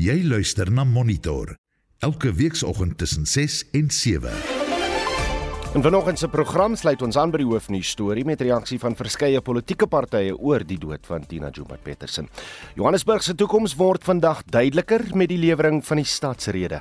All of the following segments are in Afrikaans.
Jy luister na Monitor elke weekoggend tussen 6 en 7. En vanoggend se program sluit ons aan by die hoofnuus storie met reaksie van verskeie politieke partye oor die dood van Tina Joemat Petersen. Johannesburg se toekoms word vandag duideliker met die lewering van die stadsrede.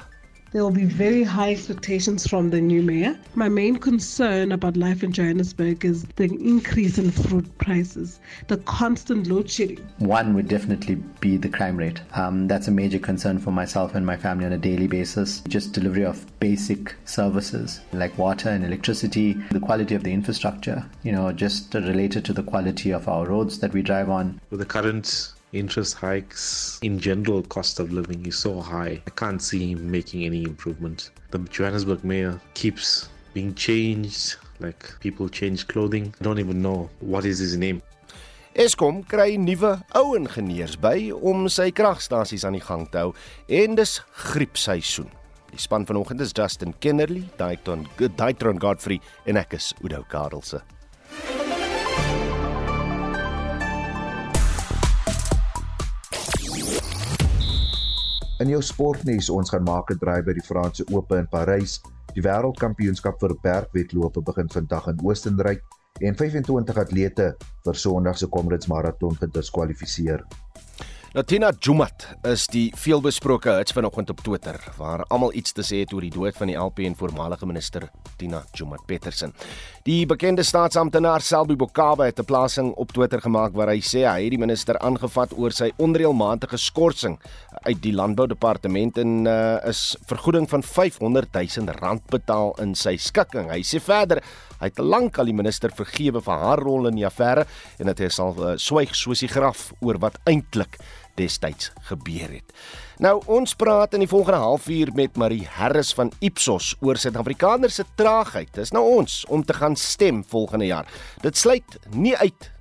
There will be very high expectations from the new mayor. My main concern about life in Johannesburg is the increase in fruit prices, the constant load shedding. One would definitely be the crime rate. Um, that's a major concern for myself and my family on a daily basis. Just delivery of basic services like water and electricity, the quality of the infrastructure, you know, just related to the quality of our roads that we drive on. With the current interest hikes in general cost of living is so high i can't see him making any improvement the johannesburg mayor keeps being changed like people change clothing i don't even know what is his name Eskom kry nuwe ou ingenieurs by om sy kragstasies aan die gang te hou en dis griepseisoen. Die span vanoggend is Justin Kennerly, Daitron Daitron Godfrey en ek is Udo Karelse. In jou sportnuus, ons gaan maak 'n draai by die Franse Ope in Parys. Die wêreldkampioenskap vir bergwedlope begin vandag in Oostenryk en 25 atlete vir Sondag se Comrades Marathon gediskwalifiseer. Natina Jumat is die veelbesproke hits vanoggend op Twitter waar almal iets te sê het oor die dood van die LP en voormalige minister Tina Jumat Petersen. Die bekende staatsamptenaar Selby Bokaba het 'n plasing op Twitter gemaak waar hy sê hy het die minister aangevat oor sy onreëlmatige skorsing uit die landboudepartement en uh, is vergoeding van 500 000 rand betaal in sy skikking. Hy sê verder hy het lank al die minister vergewe vir haar rol in die affære en dat hy sal uh, swyg soos die graf oor wat eintlik destyds gebeur het. Nou ons praat in die volgende halfuur met Marie Harris van Ipsos oor Suid-Afrikaners se traagheid. Dis nou ons om te gaan stem volgende jaar. Dit sluit nie uit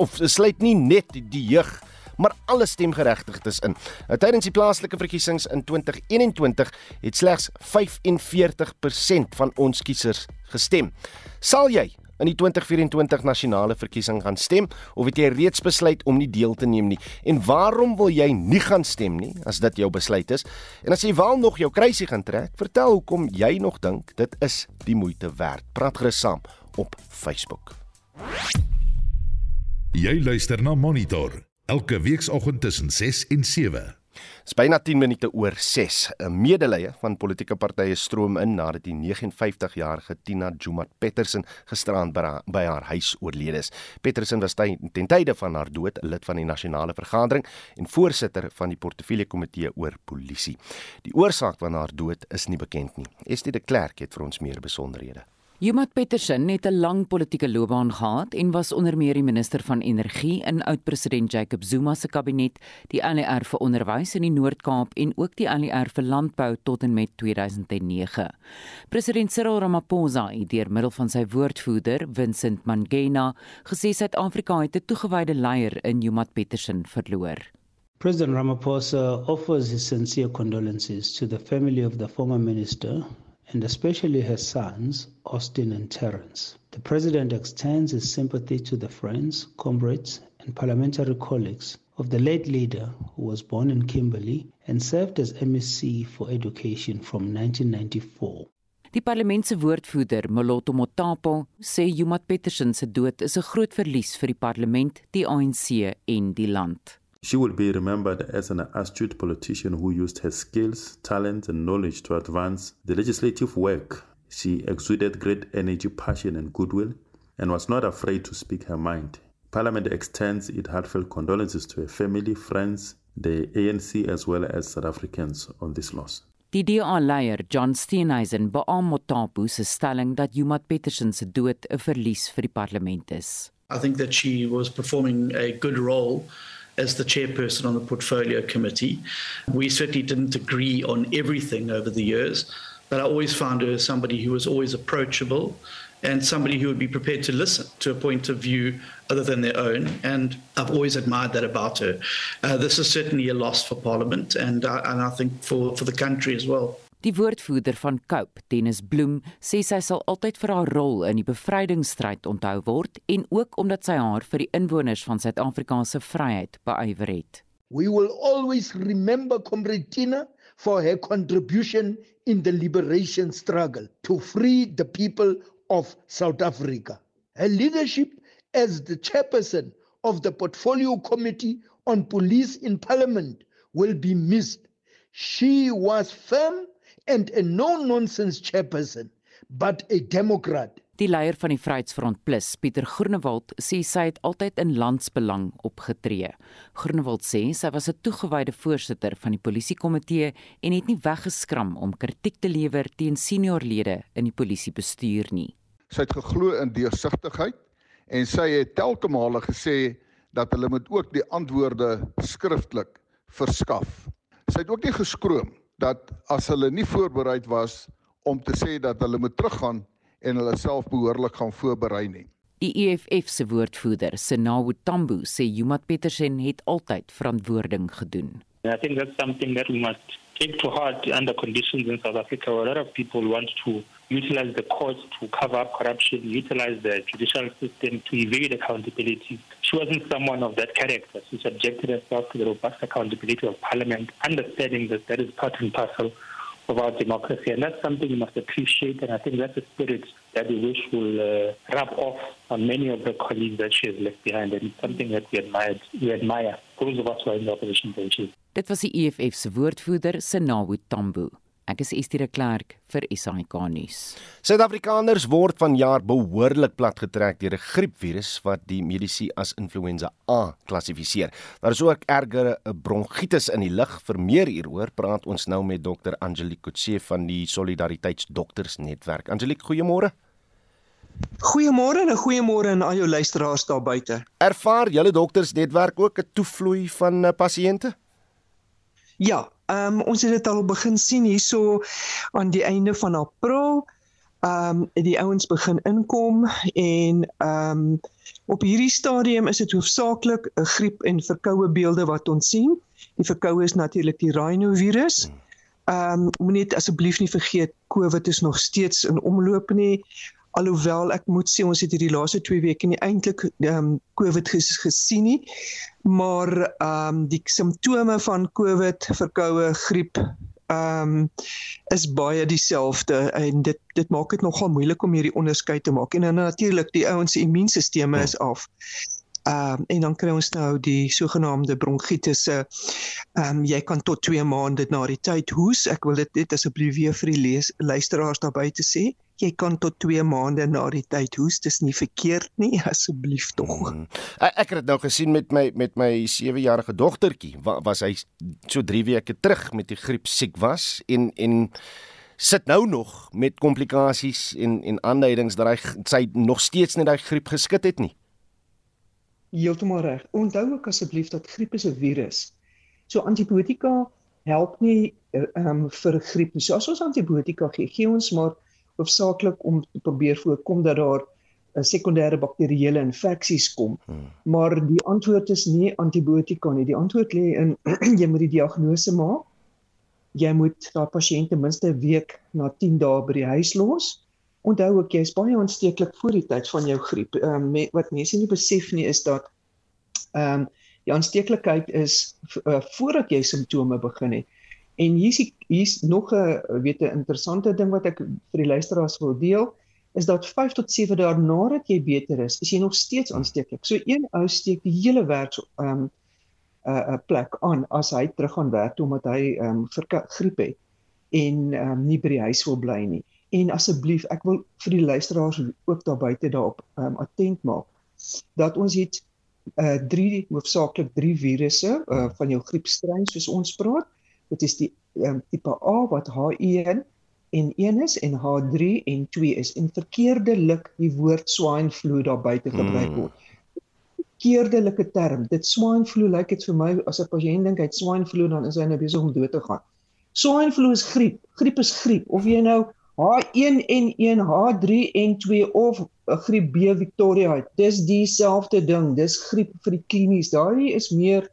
of sluit nie net die, die jeug maar alle stemgeregtigdes in. Nou, tydens die plaaslike verkiesings in 2021 het slegs 45% van ons kiesers gestem. Sal jy in die 2024 nasionale verkiesing gaan stem of het jy reeds besluit om nie deel te neem nie? En waarom wil jy nie gaan stem nie as dit jou besluit is? En as jy wel nog jou kruisie gaan trek, vertel hoekom jy nog dink dit is die moeite werd. Praat gerus saam op Facebook. Jy luister na Monitor elke weekoggend tussen 6 en 7. Dis byna 10 minute oor 6. 'n Medelee van politieke partye stroom in nadat die 59-jarige Tina Jumat Petersen gisteraan by haar huis oorlede is. Petersen was ten tye van haar dood lid van die nasionale vergadering en voorsitter van die portefeulje komitee oor polisie. Die oorsaak van haar dood is nie bekend nie. Estie de Klerk het vir ons meer besonderhede. Jumat Petersen het 'n lang politieke loopbaan gehad en was onder meer die minister van energie in oud-president Jacob Zuma se kabinet, die ANR vir onderwys in die Noord-Kaap en ook die ANR vir landbou tot en met 2009. President Cyril Ramaphosa het deur middel van sy woordvoerder, Vincent Mangena, gesê Suid-Afrika het 'n toegewyde leier in Jumat Petersen verloor. President Ramaphosa offers his sincere condolences to the family of the former minister and especially her sons, Austin and Terence. The President extends his sympathy to the friends, comrades, and parliamentary colleagues of the late leader who was born in Kimberley and served as MSc for Education from 1994. Die parlement se woordvoerder, Moloto Motapo, sê Jumat Petersen se dood is 'n groot verlies vir die parlement, die ANC en die land. She will be remembered as an astute politician who used her skills, talent, and knowledge to advance the legislative work. She exuded great energy, passion, and goodwill, and was not afraid to speak her mind. Parliament extends its heartfelt condolences to her family, friends, the ANC, as well as South Africans on this loss. Die DA-leier John Steenhuisen beamoen Motapo se stelling dat Jumat Petersen se dood 'n verlies vir die parlement is. I think that she was performing a good role as the chairperson on the portfolio committee. We certainly didn't agree on everything over the years, but I always found her somebody who was always approachable and somebody who would be prepared to listen to a point of view other than their own. And I've always admired that about her. Uh, this is certainly a loss for Parliament and, uh, and I think for, for the country as well. Die woordvoerder van Cope, Dennis Bloem, sê sy sal altyd vir haar rol in die bevrydingsstryd onthou word en ook omdat sy haar vir die inwoners van Suid-Afrika se vryheid beywer het. We will always remember Comrade Tina for her contribution in the liberation struggle to free the people of South Africa. Her leadership as the chairperson of the Portfolio Committee on Police in Parliament will be missed. She was firm and a no-nonsense chairperson, but a democrat. Die leier van die Vryheidsfront Plus, Pieter Groenewald, sê sy het altyd in landsbelang opgetree. Groenewald sê sy was 'n toegewyde voorsitter van die polisiekomitee en het nie weggeskram om kritiek te lewer teen seniorlede in die polisiebestuur nie. Sy het geglo in deursigtigheid en sy het telke male gesê dat hulle moet ook die antwoorde skriftelik verskaf. Sy het ook nie geskroom dat as hulle nie voorberei was om te sê dat hulle moet teruggaan en hulle self behoorlik gaan voorberei nie. Die EFF se woordvoerder, Senawu Tambo, sê Jumat Petersen het altyd verantwoording gedoen. I think that's something that we must take to heart under conditions in South Africa where a lot of people want to utilize the courts to cover up corruption, utilize the judicial system to evade accountability. She wasn't someone of that character. She subjected herself to the robust accountability of Parliament, understanding that that is part and parcel of our democracy. And that's something we must appreciate. And I think that's a spirit that we wish will uh, rub off on many of the colleagues that she has left behind. And it's something that we admire, we admire those of us who are in the opposition benches. Dit was die EFF se woordvoerder, Senawu Tambo. Ek is Estie de Klerk vir SAK nuus. Suid-Afrikaners word vanjaar behoorlik platgetrek deur 'n griepvirus wat die mediese as influenza A klassifiseer. Daar is ook ergere bronkietis in die lug. Vir meer hieroor praat ons nou met Dr. Angelique Kutse van die Solidariteitsdoktersnetwerk. Angelique, goeiemôre. Goeiemôre en 'n goeiemôre aan al jou luisteraars daar buite. Ervaar julle doktersnetwerk ook 'n toevloei van pasiënte? Ja, Ehm um, ons het dit al begin sien hierso aan die einde van April. Ehm um, die ouens begin inkom en ehm um, op hierdie stadium is dit hoofsaaklik 'n griep en verkoue beelde wat ons sien. Die verkoue is natuurlik die rhinovirus. Ehm um, moenie asseblief nie vergeet COVID is nog steeds in omloop nie alhoewel ek moet sê ons het hierdie laaste 2 weke nie eintlik ehm um, COVID ges gesien nie maar ehm um, die simptome van COVID verkoue griep ehm um, is baie dieselfde en dit dit maak dit nogal moeilik om hierdie onderskeid te maak en dan natuurlik die ouens se immuunstelsel is af Ehm um, en dan kry ons nou die sogenaamde bronkitisse. Ehm um, jy kan tot 2 maande na die tyd hoes. Ek wil dit net asseblief weer vir die lees, luisteraars daar buite sê. Jy kan tot 2 maande na die tyd hoes. Dis nie verkeerd nie, asseblief tog. Hmm. Ek het dit nou gesien met my met my 7-jarige dogtertjie. Was hy so 3 weke terug met die griep siek was en en sit nou nog met komplikasies en en aanduidings dat hy sy nog steeds net daai griep geskit het nie heeltemal reg. Onthou ook asseblief dat griep is 'n virus. So antibiotika help nie ehm um, vir griep nie. So as ons antibiotika gee, gee ons maar hoofsaaklik om te probeer voorkom dat daar 'n sekondêre bakterieële infeksies kom. Hmm. Maar die antwoord is nie antibiotika nie. Die antwoord lê in jy moet die diagnose maak. Jy moet daai pasiënt ten minste 'n week na 10 dae by die huis los onthou ook jy is baie aansteeklik voor die tyd van jou griep. Ehm um, wat mense nie besef nie is dat ehm um, die aansteeklikheid is uh, voordat jy simptome begin het. En hier's hier's nog 'n weet 'n interessante ding wat ek vir die luisteraars wil deel is dat 5 tot 7 dae nadat jy beter is, is jy nog steeds aansteeklik. So een ou steek die hele werk ehm um, 'n uh, 'n plek aan as hy terug gaan werk omdat hy ehm um, griep het en ehm um, nie by die huis wil bly nie en asseblief ek wil vir die luisteraars ook daar buite daarop um, attent maak dat ons het uh drie hoofsaaklik drie virusse uh van jou griepstrain soos ons praat dit is die um, tipe A wat H1 en 1 is en H3 en 2 is en verkeerdelik die woord swine flu daar buite gebruik hmm. word verkeerdelike term dit swine flu lyk like dit vir my as 'n pasiënt dink hy het swine flu dan is hy nou besig om dood te gaan swine flu is griep griep is griep of jy nou H1N1, H3N2 of griep B Victoria. Dis dieselfde ding. Dis griep vir die klinies. Daardie is meer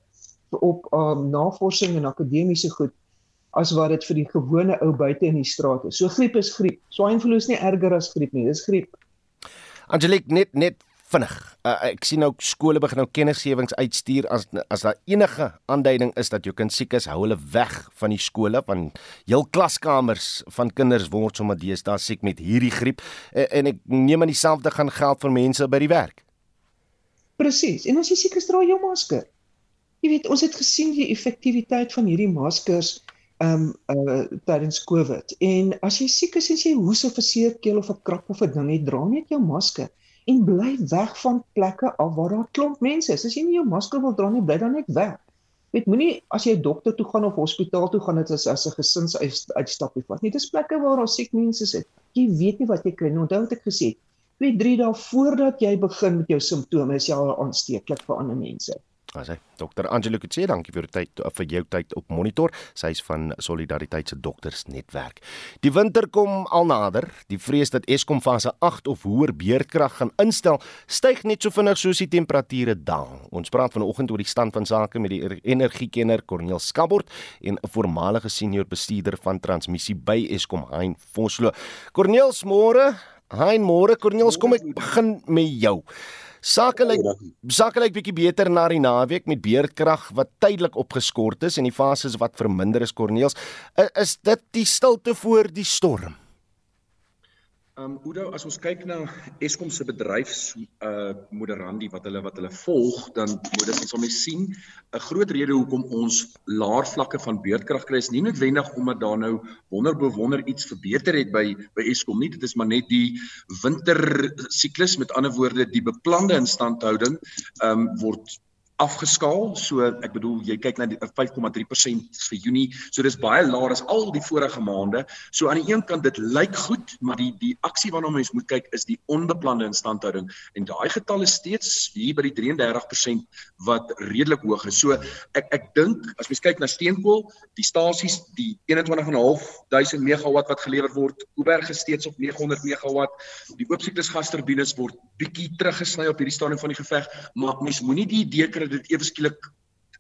op um, navorsing en akademiese goed as wat dit vir die gewone ou buite in die straat is. So griep is griep. Swine flu is nie erger as griep nie. Dis griep. Angelique net net vinnig. Uh, ek sien nou skole begin nou kennisgewings uitstuur as as daar enige aanduiding is dat jou kind siek is, hou hulle weg van die skole want heel klaskamers van kinders word sommer deesdae siek met hierdie griep uh, en ek neem aan dieselfde gaan geld vir mense by die werk. Presies. En as jy siek is, dra jou masker. Jy weet, ons het gesien die effektiwiteit van hierdie maskers ehm um, uh tydens Covid. En as jy siek is en jy hoes of 'n seer keel of 'n krap of 'n ding het, dra net jou masker en bly weg van plekke af waar daar klomp mense is. As jy nie jou masker wil dra nie, bly dan net weg. Weet moenie as jy dokter toe gaan of hospitaal toe gaan dit is as 'n gesinsuitstapie vat. Nie dis plekke waar daar siek mense sit. Jy weet nie wat jy kry nie. Onthou wat ek gesê het. 2 3 dae voordat jy begin met jou simptome is jy al aansteeklik vir ander mense. As hy Dr. Angelo Kutse, dankie vir die tyd vir jou tyd op monitor. Sy is van Solidariteit se doktersnetwerk. Die winter kom al nader. Die vrees dat Eskom fase 8 of hoër beerdkrag gaan instel, styg net so vinnig soos die temperature daal. Ons praat vanoggend oor die stand van sake met die energiekenner Corneel Skabort en 'n voormalige senior bestuurder van transmissie by Eskom, Hein Vosloo. Corneel, môre. Hein, môre Corneel, kom ek begin met jou. Sake lyk sake lyk bietjie beter na die naweek met beerdkrag wat tydelik opgeskort is en die fases wat verminder is Corneels. Is dit die stilte voor die storm? Um Udo, as ons kyk na Eskom se bedryfs uh moderandi wat hulle wat hulle volg, dan moet dit ons almal sien 'n groot rede hoekom ons laer vlakke van beerdkrag kry is nie noodwendig omdat daar nou wonder bewonder iets verbeter het by by Eskom nie. Dit is maar net die winter siklus, met ander woorde die beplande instandhouding um word afgeskaal. So ek bedoel jy kyk na die 5,3% vir Junie. So dis baie laer as al die vorige maande. So aan die een kant dit lyk goed, maar die die aksie waarna mens moet kyk is die onbeplande instandhouding en daai getal is steeds hier by die 33% wat redelik hoog is. So ek ek dink as mens kyk na steenkool, die stasies, die 21.500 megawatt wat gelewer word, Kuiberg is steeds op 900 megawatt. Die oopsiklusgasturbines word bietjie teruggesny op hierdie stadium van die geveg, maar mens moenie die idee kry dit ewe skielik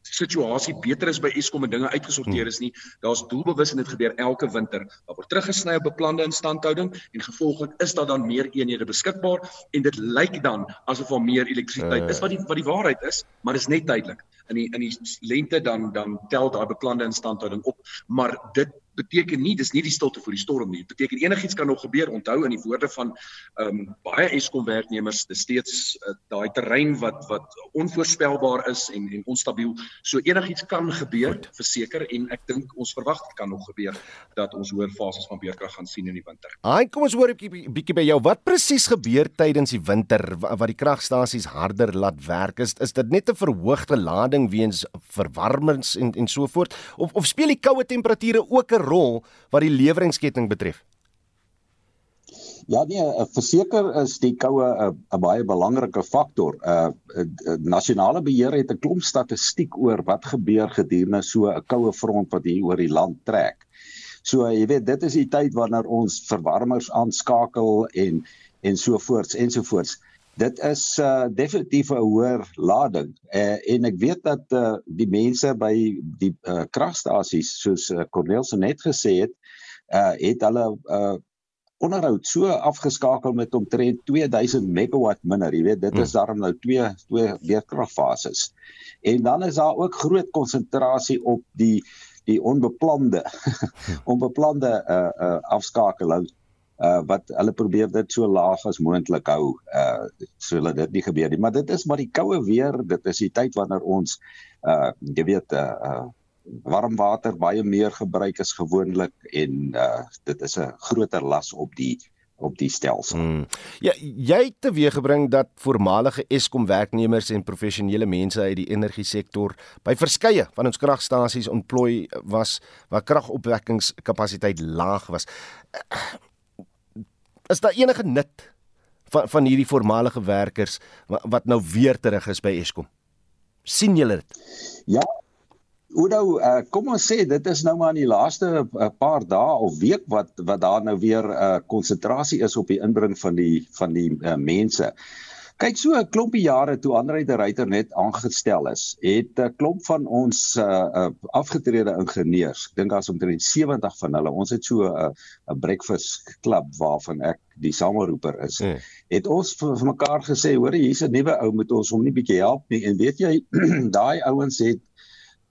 situasie beter is by Eskom en dinge uitgesorteer is nie. Daar's doelbewus en dit gebeur elke winter. Daar word teruggesny op beplande instandhouding en gevolglik is daar dan meer eenhede beskikbaar en dit lyk dan asof daar meer elektrisiteit is wat die wat die waarheid is, maar dis net tydelik. In die in die lente dan dan tel daai beplande instandhouding op, maar dit beteken nie dis nie die stilte voor die storm nie. Dit beteken enigiets kan nog gebeur. Onthou in die woorde van ehm um, baie Eskom werknemers, dis steeds uh, daai terrein wat wat onvoorspelbaar is en en onstabiel. So enigiets kan gebeur, verseker en ek dink ons verwag dit kan nog gebeur dat ons hoër fases van beerkrag gaan sien in die winter. Haai, kom ons hoor 'n bietjie by jou. Wat presies gebeur tydens die winter wat die kragstasies harder laat werk? Is is dit net 'n verhoogde lading weens verwarmings en en so voort of of speel die koue temperature ook 'n rol wat die leweringsketting betref? Ja nee, eh, verseker is die koue eh, 'n baie belangrike faktor. Uh nasionale beheer het 'n klomp statistiek oor wat gebeur gedurende so 'n koue front wat hier oor die land trek. So jy weet, dit is die tyd wanneer ons verwarmers aanskakel en en so voorts en so voorts. Dit is uh definitief 'n hoër lading. Uh, en ek weet dat uh die mense by die uh kragstasies soos uh, Cornel se net gesê het, uh het hulle uh onderhoud so afgeskakel met omtrent 2000 megawatt minder. Jy weet, dit is hmm. daarom nou twee twee weerkragfases. En dan is daar ook groot konsentrasie op die die onbeplande onbeplande uh uh afskakeling uh wat hulle probeer dit so laag as moontlik hou uh sodat dit nie gebeur nie maar dit is maar die koue weer dit is die tyd wanneer ons uh jy weet uh, uh warm water baie meer gebruik as gewoonlik en uh dit is 'n groter las op die op die stelsel. Hmm. Ja, jy het teweeggebring dat voormalige Eskom werknemers en professionele mense uit die energie sektor by verskeie van ons kragstasies ontplooi was waar kragopwekkingskapasiteit laag was is daar enige nut van van hierdie voormalige werkers wat, wat nou weer terug is by Eskom? sien julle dit? Ja. Oudo, uh, kom ons sê dit is nou maar in die laaste uh, paar dae of week wat wat daar nou weer 'n uh, konsentrasie is op die inbring van die van die uh, mense. Kyk so 'n klompie jare toe Andre de Ruyter net aangestel is, het 'n klomp van ons uh, uh afgetrede ingenieurs, ek dink daar's omtrent 70 van hulle. Ons het so 'n uh, 'n breakfast klub waarvan ek die sameroeper is. Hmm. Het ons vir, vir mekaar gesê, hoor hier's 'n nuwe ou moet ons hom nie bietjie help nie. En weet jy, daai ouens het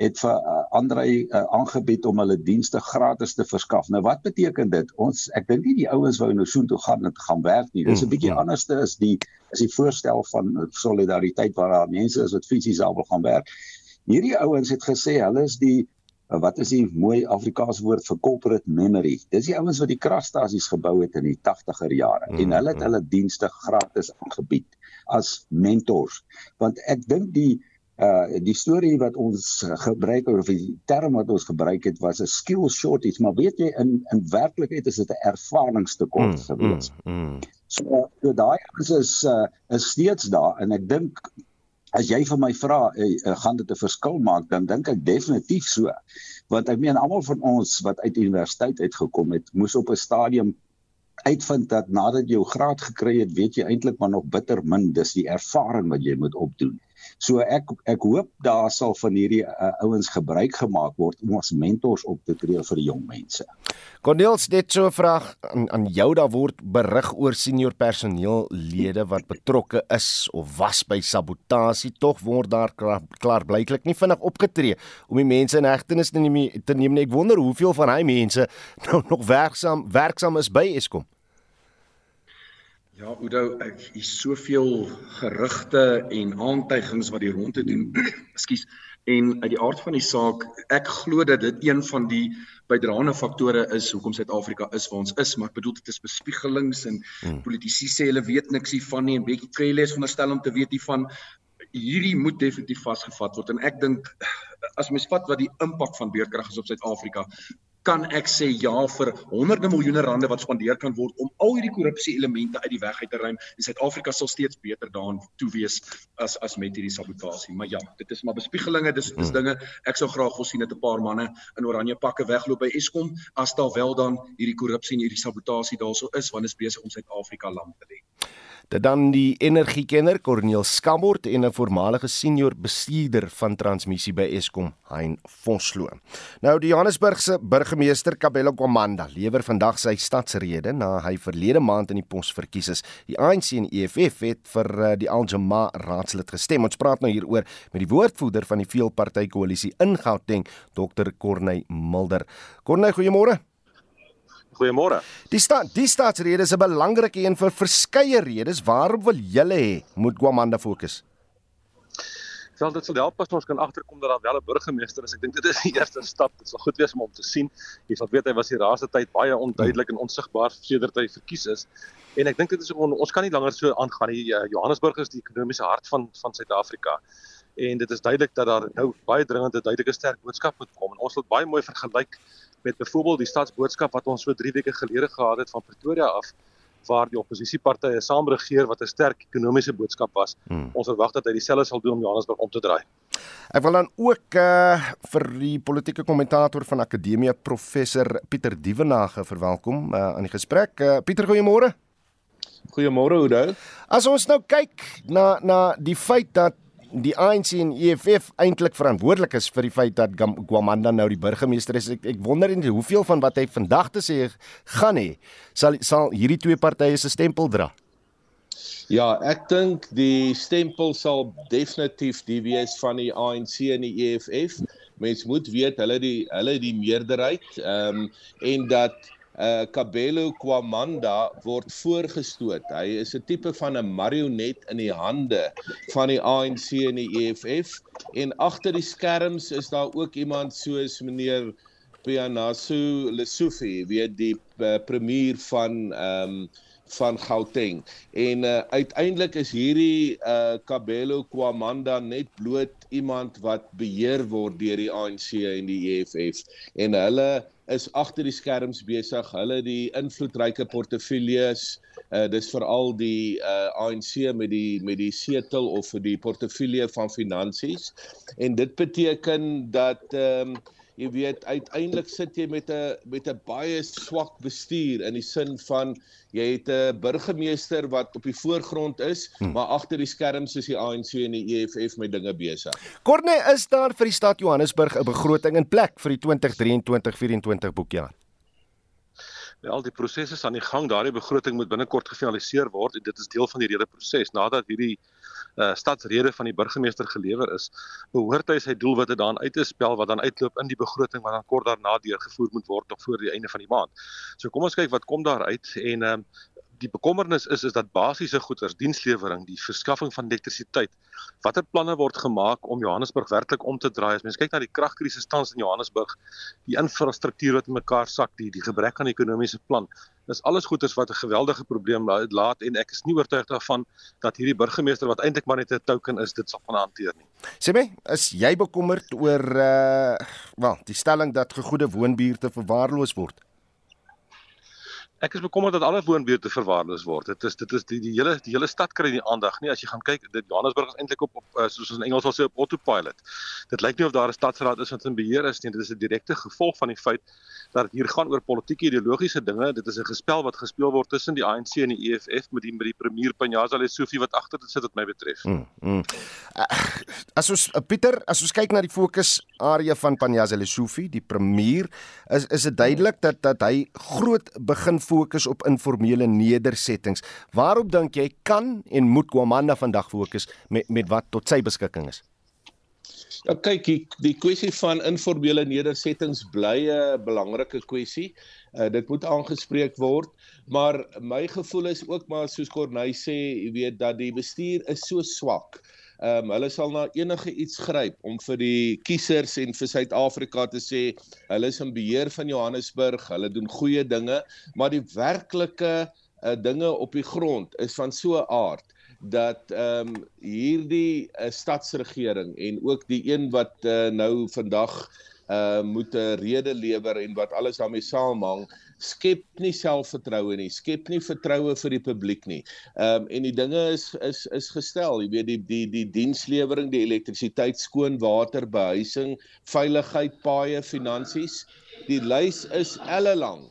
het vir uh, Andre uh, aangebied om hulle dienste gratis te verskaf. Nou wat beteken dit? Ons ek dink nie die ouens wou nou soontoe gaan en gaan werk nie. Dis 'n mm, bietjie mm. anderste is die is die voorstel van solidariteit waar daar mense is wat fisies al wil gaan werk. Hierdie ouens het gesê hulle is die uh, wat is die mooi Afrikaanse woord vir corporate memory. Dis die ouens wat die kragstasies gebou het in die 80er jare mm, en hulle het hulle dienste gratis aangebied as mentors. Want ek dink die uh die storie wat ons gebruik of die term wat ons gebruik het was 'n skill shortage maar weet jy in in werklikheid is dit 'n ervaringstekort mm, gewees. Mm, mm. So so daai is is uh is steeds daar en ek dink as jy vir my vra uh, uh, gaan dit 'n verskil maak dan dink ek definitief so. Want ek meen almal van ons wat uit universiteit uitgekom het moes op 'n stadium uitvind dat nadat jy jou graad gekry het, weet jy eintlik maar nog bitter min dis die ervaring wat jy moet opdoen. So ek ek hoop daar sal van hierdie uh, ouens gebruik gemaak word om as mentors op te tree vir die jong mense. Cornels net so 'n vraag aan aan jou daar word berig oor senior personeellede wat betrokke is of was by sabotasie tog word daar klaar, klaar blyklik nie vinnig opgetree om die mense in hegtenis te neem te neem. Ek wonder hoeveel van hy mense nou nog werksaam werksaam is by Eskom. Ja, Oudo, ek hier soveel gerugte en aantuigings wat die rondte doen. Ekskuus. En uit die aard van die saak, ek glo dat dit een van die bydraende faktore is hoekom Suid-Afrika is waar ons is, maar ek bedoel dit is bespiegelings en hmm. politici sê hulle weet niks hiervan nie en Bekkie Cele is veronderstel om te weet hiervan. Hierdie moet definitief vasgevat word en ek dink as mens vat wat die impak van beerdkrag is op Suid-Afrika, kan ek sê ja vir honderde miljoene rande wat spandeer kan word om al hierdie korrupsie elemente uit die weg uit te ruim en Suid-Afrika sal steeds beter daarin toe wees as as met hierdie sabotasie. Maar ja, dit is maar bespiegelinge, dis dis hmm. dinge. Ek sou graag wil sien dat 'n paar manne in oranje pakke wegloop by Eskom as daar wel dan hierdie korrupsie en hierdie sabotasie daarso is want dit is besig om Suid-Afrika lam te lê. Dit dan die energiekenner Corneel Skambort en 'n voormalige senior bestuurder van transmissie by Eskom, Hein Vosloo. Nou die Johannesburgse burgemeester Kabelo Kwamanda lewer vandag sy stadsrede na hy verlede maand in die pos verkies is. Die ANC en EFF het vir eh, die Aljama raadslid gestem. Ons praat nou hieroor met die woordvoerder van die veelpartytjie koalisie in Gauteng, Dr. Corney Mulder. Corney, goeiemôre. Goeiemôre. Die staat die staatsrede is 'n belangrike een vir verskeie redes. Waarop wil julle hê moet Kwamanda fokus? Wel dit sal help as ons kan agterkom dat daar wel 'n burgemeester is. Ek dink dit is die eerste stap. Dit sal goed wees om hom te sien. Jy sal weet hy was die raadse tyd baie onduidelik en onsigbaar sedert hy verkies is. En ek dink dit is on, ons kan nie langer so aangaan nie. Johannesburg is die ekonomiese hart van van Suid-Afrika. En dit is duidelik dat daar nou baie dringende duidelike sterk boodskap moet kom. En ons wil baie mooi vergelyk met byvoorbeeld die stadsboodskap wat ons so 3 weke gelede gehad het van Pretoria af waar die oppositiepartye saam regeer wat 'n sterk ekonomiese boodskap was. Hmm. Ons verwag dat hy dieselfde sal doen om Johannesburg om te draai. Ek wil dan ook uh, vir die politieke kommentator van Akademie professor Pieter Dievenage verwelkom uh, aan die gesprek. Uh, Pieter, goeiemôre. Goeiemôre, Oudo. As ons nou kyk na na die feit dat die ANC en EFF eintlik verantwoordelik is vir die feit dat Gwamanda nou die burgemeester is. Ek, ek wonder net hoeveel van wat hy vandag te sê gaan hê sal sal hierdie twee partye se stempel dra. Ja, ek dink die stempel sal definitief die wees van die ANC en die EFF. Mens moet weet hulle die hulle die meerderheid ehm um, en dat uh Kabelo Kwamanda word voorgestoot. Hy is 'n tipe van 'n marionet in die hande van die ANC en die EFF en agter die skerms is daar ook iemand soos meneer Pianasu Lesufi, weet die uh, premier van ehm um, van Gauteng. En uh, uiteindelik is hierdie uh Kabelo Kwamanda net bloot iemand wat beheer word deur die ANC en die EFF en hulle is agter die skerms besig. Hulle die invloedryke portefeuilles, uh dis veral die uh ANC met die met die setel of die portefeulje van finansies. En dit beteken dat ehm um, jy weet uiteindelik sit jy met 'n met 'n baie swak bestuur in die sin van jy het 'n burgemeester wat op die voorgrond is, hmm. maar agter die skerms is die ANC en die EFF met dinge besig. Korne, is daar vir die stad Johannesburg 'n begroting in plek vir die 2023-24 boekjaar? Wel, die proses is aan die gang. Daardie begroting moet binnekort gefinaliseer word en dit is deel van die rede proses. Nadat hierdie uh, stadsrede van die burgemeester gelewer is, behoort hy sy doelwitte daarin uit te spel wat dan uitloop in die begroting wat dan kort daarna deurgevoer moet word tot voor die einde van die maand. So kom ons kyk wat kom daar uit en um, die bekommernis is is dat basiese goederes, dienslewering, die verskaffing van elektrisiteit, watter planne word gemaak om Johannesburg werklik om te draai? As mens kyk na die kragkrisis tans in Johannesburg, die infrastruktuur wat in mekaar sak, die die gebrek aan ekonomiese plan, dis alles goederes wat 'n geweldige probleem laat en ek is nie oortuig daarvan dat hierdie burgemeester wat eintlik maar net 'n token is, dit sal van hanteer nie. Sê my, is jy bekommerd oor uh wel, die stelling dat gegoede woonbuurte verwaarloos word? Ek is bekommerd dat alle woonbuurte verwaarloos word. Dit is dit is die die hele die hele stad kry nie aandag nie. As jy gaan kyk, dit Johannesburg is eintlik op, op uh, soos ons in Engels sal sê op autopilot. Dit lyk nie of daar 'n stadsraad is wat in beheer is nie. Dit is 'n direkte gevolg van die feit dat dit hier gaan oor politieke ideologiese dinge. Dit is 'n gespel wat gespeel word tussen die ANC en die EFF met die met die premier Panyaza Lesufi wat agter dit sit wat my betref. Mm, mm. Uh, as ons uh, Pieter, as ons kyk na die fokus area van Panyaza Lesufi, die premier, is is dit duidelik dat dat hy groot begin fokus op informele nedersettings. Waarop dink jy kan en moet Kwamanda vandag fokus met met wat tot sy beskikking is? Ja kyk, die, die kwessie van informele nedersettings bly 'n belangrike kwessie. Uh, dit moet aangespreek word, maar my gevoel is ook maar soos Corneille sê, jy weet dat die bestuur is so swak. Ehm um, hulle sal na enige iets gryp om vir die kiesers en vir Suid-Afrika te sê hulle is in beheer van Johannesburg, hulle doen goeie dinge, maar die werklike uh, dinge op die grond is van so 'n aard dat ehm um, hierdie uh, stadsregering en ook die een wat uh, nou vandag uh moet 'n rede lewer en wat alles daarmee saamhang skep nie selfvertroue nie, skep nie vertroue vir die publiek nie. Ehm um, en die dinge is is is gestel, jy weet die die die dienslewering, die elektrisiteit, skoon water, behuising, veiligheid, paaie, finansies. Die lys is ellelang.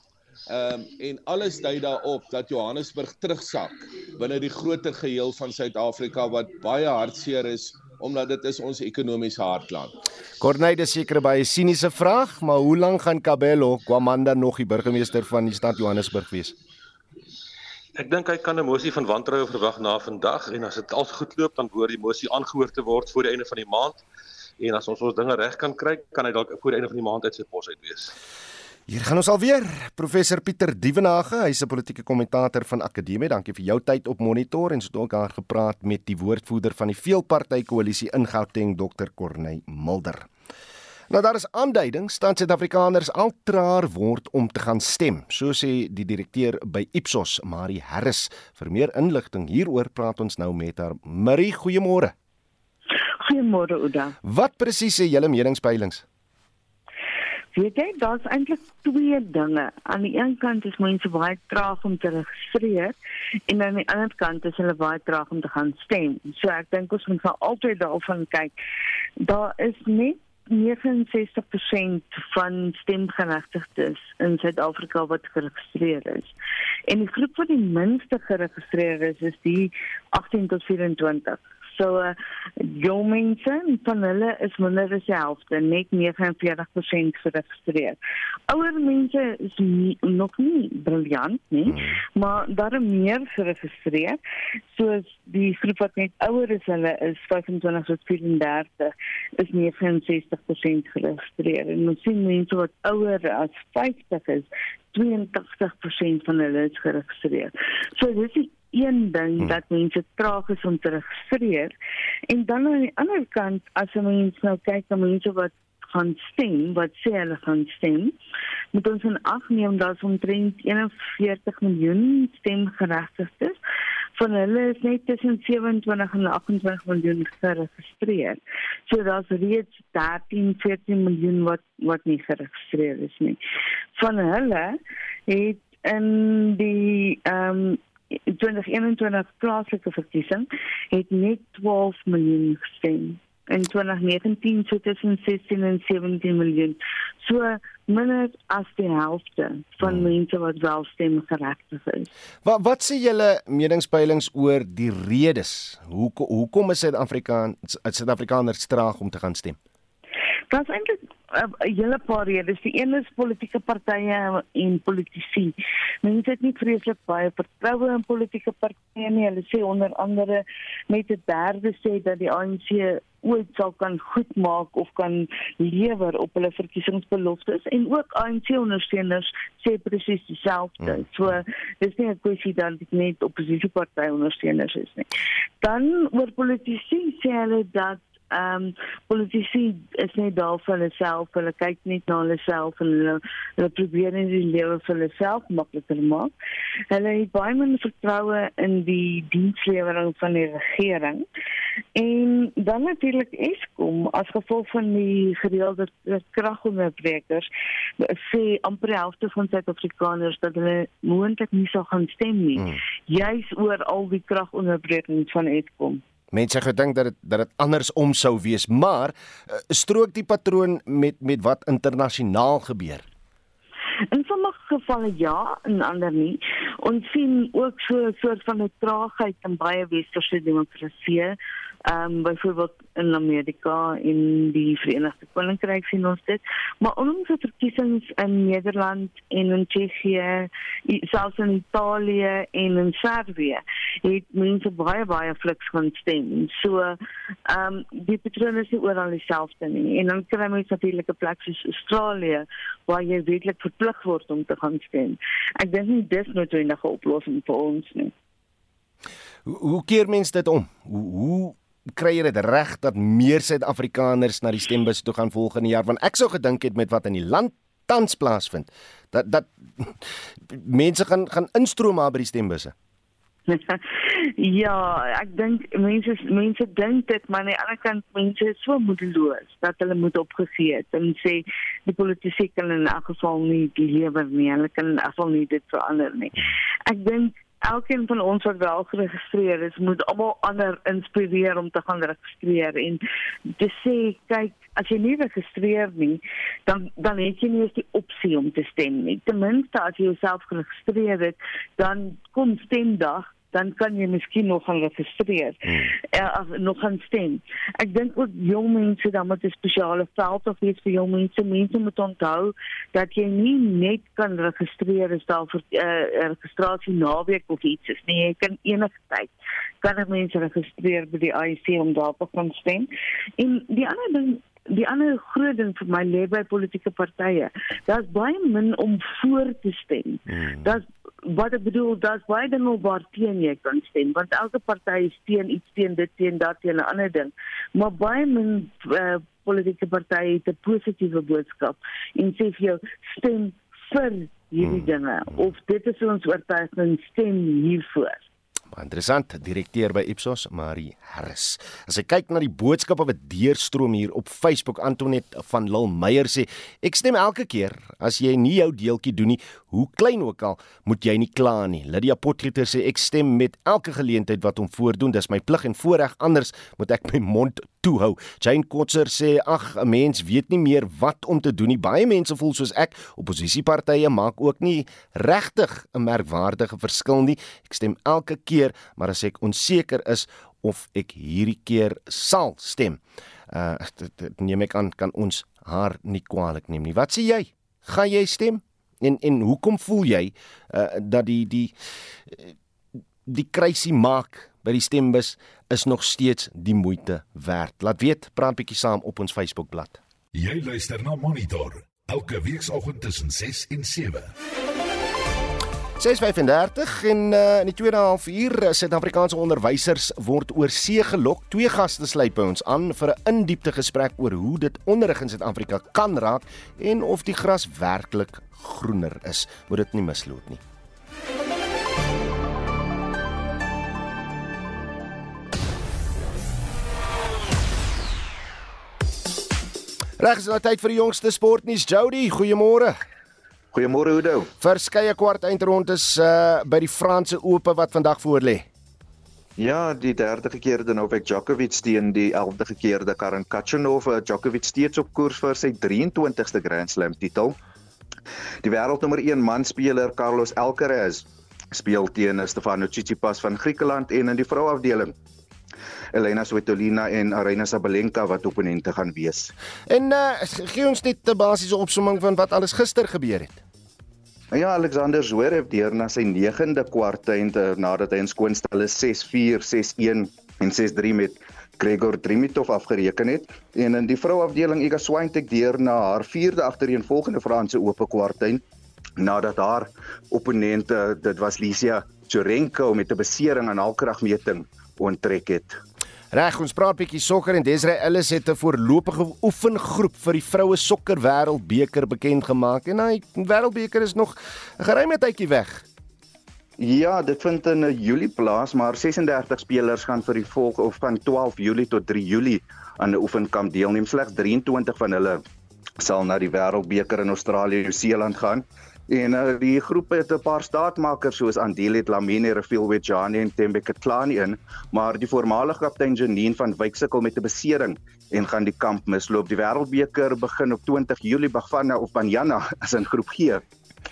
Ehm um, en alles dui daarop dat Johannesburg terugsak binne die groter geheel van Suid-Afrika wat baie hartseer is omdat dit is ons ekonomiese hartland. Corneille seker by 'n siniese vraag, maar hoe lank gaan Kabelo Kwamanda nog die burgemeester van die stad Johannesburg wees? Ek dink hy kan 'n mosie van wantroue verwag na vandag en as dit als goed loop dan behoort die mosie aangehoor te word voor die einde van die maand. En as ons ons dinge reg kan kry, kan hy dalk voor die einde van die maand uit sy pos uit wees. Hier gaan ons alweer. Professor Pieter Dievenage, hy's 'n politieke kommentator van Akademie. Dankie vir jou tyd op Monitor en so ook daar gepraat met die woordvoerder van die veelpartytjie koalisie in Gauteng, Dr. Corneille Mulder. Nou daar is aanduidings dat Suid-Afrikaners al traer word om te gaan stem, so sê die direkteur by Ipsos, Marie Harris. Vir meer inligting hieroor praat ons nou met haar. Marie, goeiemôre. Goeiemôre Ouda. Wat presies sê julle meningspeilings? Weet jy, daar's eintlik twee dinge. Aan die een kant is mense baie traag om te registreer en aan die ander kant is hulle baie traag om te gaan stem. So ek dink ons moet altyd daarvan kyk. Daar is net 69% van stemgeregtigdes in Suid-Afrika wat geregistreer is. En die groep wat die minste geregistreer is, is die 18 tot 24. So uh, jong mense van hulle is minder as die helfte, net 49% geregistreer. Ouer mense is nie, nog nie briljant nie, hmm. maar daar is meer geregistreer. Soos die groep wat net ouer is, hulle is 25 tot 34 is 69% geregistreer. En ons sien mense wat ouer as 50 is, 82% van hulle is geregistreer. So dis die een ding hmm. dat mense traag is om te registreer en dan aan die ander kant as jy mens nou kyk na mense wat gaan stem wat sê hulle gaan stem moet ons in ag neem dat ons omtrent 41 miljoen stemgeregtigdes van hulle is net tussen 27 en 28 miljoen geregistreer. So daar's reeds 13 14 miljoen wat wat nie geregistreer is nie. Van hulle het in die ehm um, 2021 plaaslike verkiesing het net 12 miljoen gestem. in 2019 so tussen 16 en 17 miljoen. So minder as die helfte van hmm. mense wat wel stemgeregtig is. Wat wat sê julle meningspeilings oor die redes? Hoe hoekom is Suid-Afrikaners Suid-Afrikaners traag om te gaan stem? Is eintlik 'n uh, hele paar redes. Die een is politieke partye en politici. Mense het nie vreeslik baie vertroue in politieke partye nie. Hulle sê onder andere met 'n derde sê dat die ANC ooit sal kan goedmaak of kan lewer op hulle verkiesingsbeloftes en ook ANC ondersteuners sê presies dieselfde. Hmm. So dis nie 'n kwessie dat dit net oppositiepartye ondersteuners is nie. Dan oor politici sê hulle dat ehm um, politici is net daar vir hulle self, hulle kyk net na hulle self en hulle hulle probeer net die lewe vir hulle self makliker maak. Hulle het baie min vertroue in die dienslewering van die regering. En dan natuurlik Eskom as gevolg van die gereelde kragonderbrekers sê amper helfte van Suid-Afrikaners dat hulle moontlik nie sou gaan stem nie. Hmm. Juis oor al die kragonderbrekings van Eskom. Mense gedink dat dit dat dit andersom sou wees, maar uh, strook die patroon met met wat internasionaal gebeur. In sommige gevalle ja, in ander nie. Ons sien ook so 'n soort van 'n traagheid in baie westerse demokratieë ehm um, byvoorbeeld in Amerika en die Verenigde Koninkryk sien ons dit. Maar ondanks die verkiesings in Nederland en in Tsjechië selfs in Italië en in Servië het mense baie baie fliks gaan stem. So ehm um, die patrone is nie oral dieselfde nie. En dan kry mense natuurlik 'n plek soos Australië waar jy werklik verplig word om te gaan stem. Ek dink nie dis noodwendig 'n oplossing vir ons nie. Hoe, hoe keer mense dit om? Hoe hoe kry jy dit reg dat meer Suid-Afrikaners na die stembus toe gaan volgende jaar want ek sou gedink het met wat in die land tans plaasvind dat dat mense gaan gaan instroom maar by die stembusse. ja, ek dink mense mense dink dit maar aan die ander kant mense is so moedeloos dat hulle moet opgegee het en sê die politici kan in elk geval nie die lewer nie, hulle kan in elk geval nie dit verander nie. Ek dink elkeen van ons wat wel geregistreer is, moet almal ander inspireer om te gaan registreer en te sê kyk as jy nie registreer nie, dan dan het jy nie eens die opsie om te stem nie. Ten minste as jy jouself geregistreer het, dan kom stemdag dan kan jy miskien nog gaan registreer. Hmm. Uh, nog gaan stem. Ek dink ook jong mense dan met 'n spesiale veld of iets vir jong mense, mense moet onthou dat jy nie net kan registreer as daar vir 'n uh, eh, registrasie naweek of iets is nie. Jy kan enige tyd kan mense registreer by die IEC om daar te kan stem. En die ander ding die ander groot ding vir my lê by politieke partye. Daar's baie min om voor te stem. Hmm. Daar's wat ek bedoel dat baie dinge waar teen jy kan stem want elke party steun iets teen dit teen dat teen 'n ander ding maar baie min uh, politieke partye het 'n positiewe boodskap en sê vir jou stem vir hierdie hmm. dinge of dit is ons oortuiging stem hiervoor Maar interessant, direkteur by Ipsos, Marie Harris. As jy kyk na die boodskappe wat deurstroom hier op Facebook, Antonet van Lil Meyer sê, ek stem elke keer as jy nie jou deeltjie doen nie, hoe klein ook al, moet jy nie kla nie. Lydia Potgieter sê ek stem met elke geleentheid wat hom voordoen, dis my plig en voorreg, anders moet ek my mond toehou. Jane Kotzer sê ag 'n mens weet nie meer wat om te doen nie. Baie mense voel soos ek. Opposisiepartye maak ook nie regtig 'n merkwaardige verskil nie. Ek stem elke keer, maar as ek onseker is of ek hierdie keer sal stem. Uh neem ek aan kan ons haar nie kwaadlik neem nie. Wat sê jy? Gaan jy stem? En en hoekom voel jy uh dat die die die kruisie maak by die stembus is nog steeds die moeite werd. Laat weet, praat bietjie saam op ons Facebookblad. Jy luister na Monitor elke weekoggend tussen 6 en 7. 6:35 en uh, in die tweede halfuur uh, Suid-Afrikaanse onderwysers word oor see gelok. Twee gaste sluit by ons aan vir 'n indiepte gesprek oor hoe dit onderrig in Suid-Afrika kan raak en of die gras werklik groener is. Moet dit nie misloop nie. Reg, is nou tyd vir die jongste sportnuus. Jody, goeiemôre. Goeiemôre Oudo. Verskeie kwart eindrondes uh by die Franse Ope wat vandag voorlê. Ja, die derde gekeerde Novak Djokovic teen die 11de gekeerde Karen Khachanov. Eh, Djokovic steeds op koers vir sy 23ste Grand Slam titel. Die wêreldnommer 1 manspeler Carlos Alcaraz speel teen Stefano Tsitsipas van Griekeland en in die vrouafdeling Elena Svitolina en Aryna Sabalenka wat opponente gaan wees. En uh, gee ons net 'n basiese opsomming van wat alles gister gebeur het. Ja, Alexander Zverev deur na sy 9de kwartfinale eh, nadat hy in skoonstelle 6-4, 6-1 en 6-3 met Gregor Dimitrov afgereken het en in die vrouafdeling Iga Swiatek deur na haar 4de agtereenvolgende Franse ope kwartfinale nadat haar opponente dit was Lisia Chorenko met 'n besering aan haar kragmeting onttrek het. Reg, ons praat bietjie sokker en Desrey Ellis het 'n voorlopige oefengroep vir die vroue sokker wêreldbeker bekend gemaak en hy wêreldbeker is nog 'n geruime tydjie weg. Ja, dit vind in Julie plaas, maar 36 spelers gaan vir die volg of van 12 Julie tot 3 Julie aan 'n oefenkamp deelneem. Slegs 23 van hulle sal na die wêreldbeker in Australië en Nieu-Seeland gaan. En uh, die groep het 'n paar staatmakers soos Andile Dlamini, Rafael Wejani en Thembe Katlani in, maar die voormalige kaptein Janine van Wyk sukkel met 'n besering en gaan die kamp misloop. Die Wêreldbeker begin op 20 Julie Bafana of Banyana as in groep G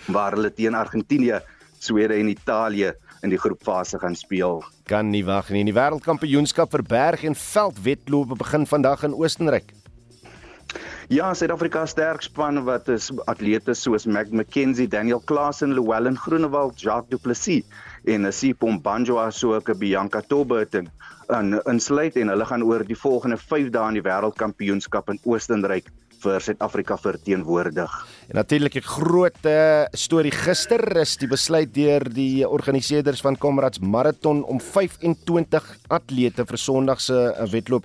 waar hulle teen Argentinië, Swede en Italië in die groepfase gaan speel. Kan nie wag nie. Die Wêreldkampioenskap vir berg en veldwedlope begin vandag in Oostenryk. Ja, Suid-Afrika sterk span wat is atlete soos Mac McKenzie, Daniel Klaasen, Llewellyn Groenewald, Jacques Du Plessis en Sipho Mbanjwa asook Bianca Tobberton in insluit en hulle gaan oor die volgende 5 dae aan die wêreldkampioenskap in Oostenryk vir Suid-Afrika verteenwoordig. En natuurlik 'n groot uh, storie gister is die besluit deur die organiseerders van Comrades Marathon om 25 atlete vir Sondag se uh, wedloop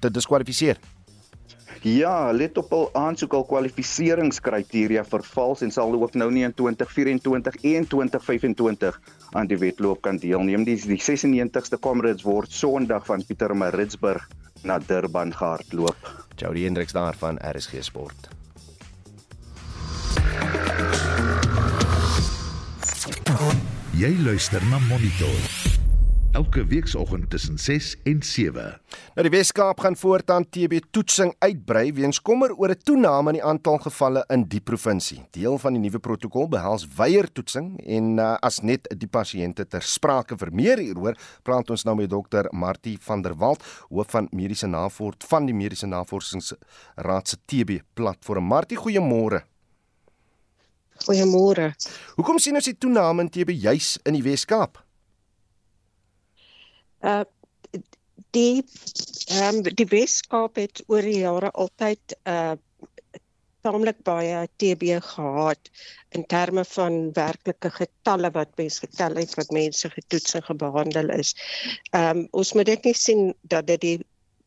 te diskwalifiseer. Ja, let op al aansoek al kwalifikasieringskriteria vervals en sal ook nou nie in 2024 en 2025 aan die wedloop kan deelneem. Die, die 96ste Comrades word Sondag van Pietermaritzburg na Durban gehardloop. Jody Hendriks daar van RSG Sport. Jy luister na Monitor elke weekoggend tussen 6 en 7. Nou die Weskaap gaan voortaan TB toetsing uitbrei weens kommer oor 'n toename in die aantal gevalle in die provinsie. Deel van die nuwe protokol behels weier toetsing en uh, as net die pasiënte ter sprake vir meer hieroor, praat ons nou met dokter Martie van der Walt, hoof van mediese navorsing van die mediese navorsingsraad se TB platform. Martie, goeiemôre. Goeiemôre. Hoekom sien ons die toename in TB juis in die Weskaap? Uh die ehm um, die Weskaap het oor die jare altyd uh taamlik baie TB gehad in terme van werklike getalle wat mens getel het wat mense getoets en gebehandel is. Ehm um, ons moet dit nie sien dat dit die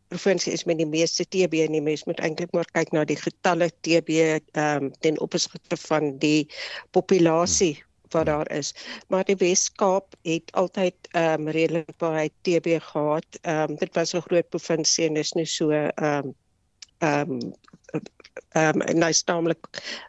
provinsie is met die meeste TB nie. Mens moet eintlik maar kyk na die getalle TB ehm um, ten opsigte van die populasie wat daar is. Maar die Wes-Kaap het altyd ehm um, redelik baie TB gehad. Ehm um, dit was 'n groot provinsie en is nie so ehm um, ehm um, ehm um, en hy staamlik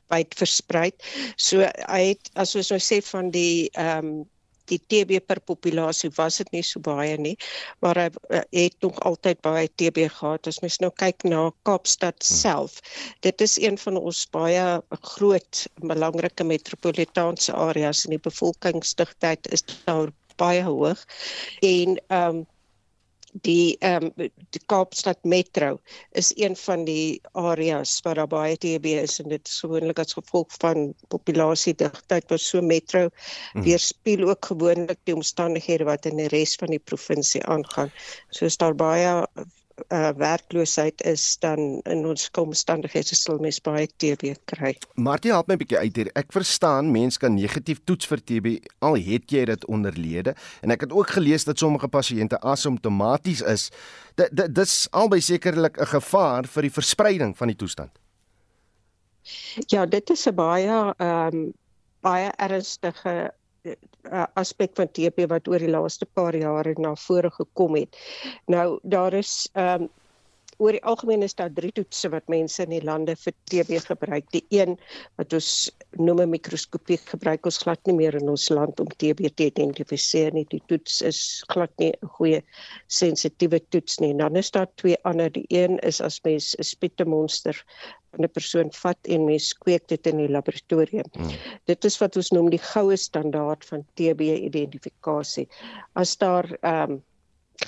wyd versprei. So hy het as ons nou sê van die ehm um, die TB per populasie was dit nie so baie nie, maar hy uh, het nog altyd baie TB gehad. As mens nou kyk na Kaapstad hmm. self, dit is een van ons baie groot belangrike metropolitaanse areas en die bevolkingsdigtheid is daar baie hoog. En ehm um, die ehm um, die Kaapstad Metro is een van die areas waar daar baie TB is en dit is gewoonlik as gevolg van populasiedigtheid wat so metro mm. weerspieël ook gewoonlik die omstandighede wat in die res van die provinsie aangaan. So is daar baie uh, werkloosheid is dan in ons omstandighede sal mens baie TB kry. Martie help my 'n bietjie uit hier. Ek verstaan mense kan negatief toets vir TB al het jy dit onderlede en ek het ook gelees dat sommige pasiënte asymptomaties is. Dit dit dis albei sekerlik 'n gevaar vir die verspreiding van die toestand. Ja, dit is 'n baie ehm um, baie ernstige aspek van TB wat oor die laaste paar jare na vore gekom het. Nou daar is ehm um, oor die algemeen is daar drie toetse wat mense in die lande vir TB gebruik. Die een wat ons noem 'n mikroskopie gebruik ons glad nie meer in ons land om TB te identifiseer nie. Die toets is glad nie 'n goeie sensitiewe toets nie. Dan is daar twee ander. Die een is as mens 'n spietemonster van 'n persoon vat en mens kweek dit in die laboratorium. Hmm. Dit is wat ons noem die goue standaard van TB identifikasie. As daar ehm um,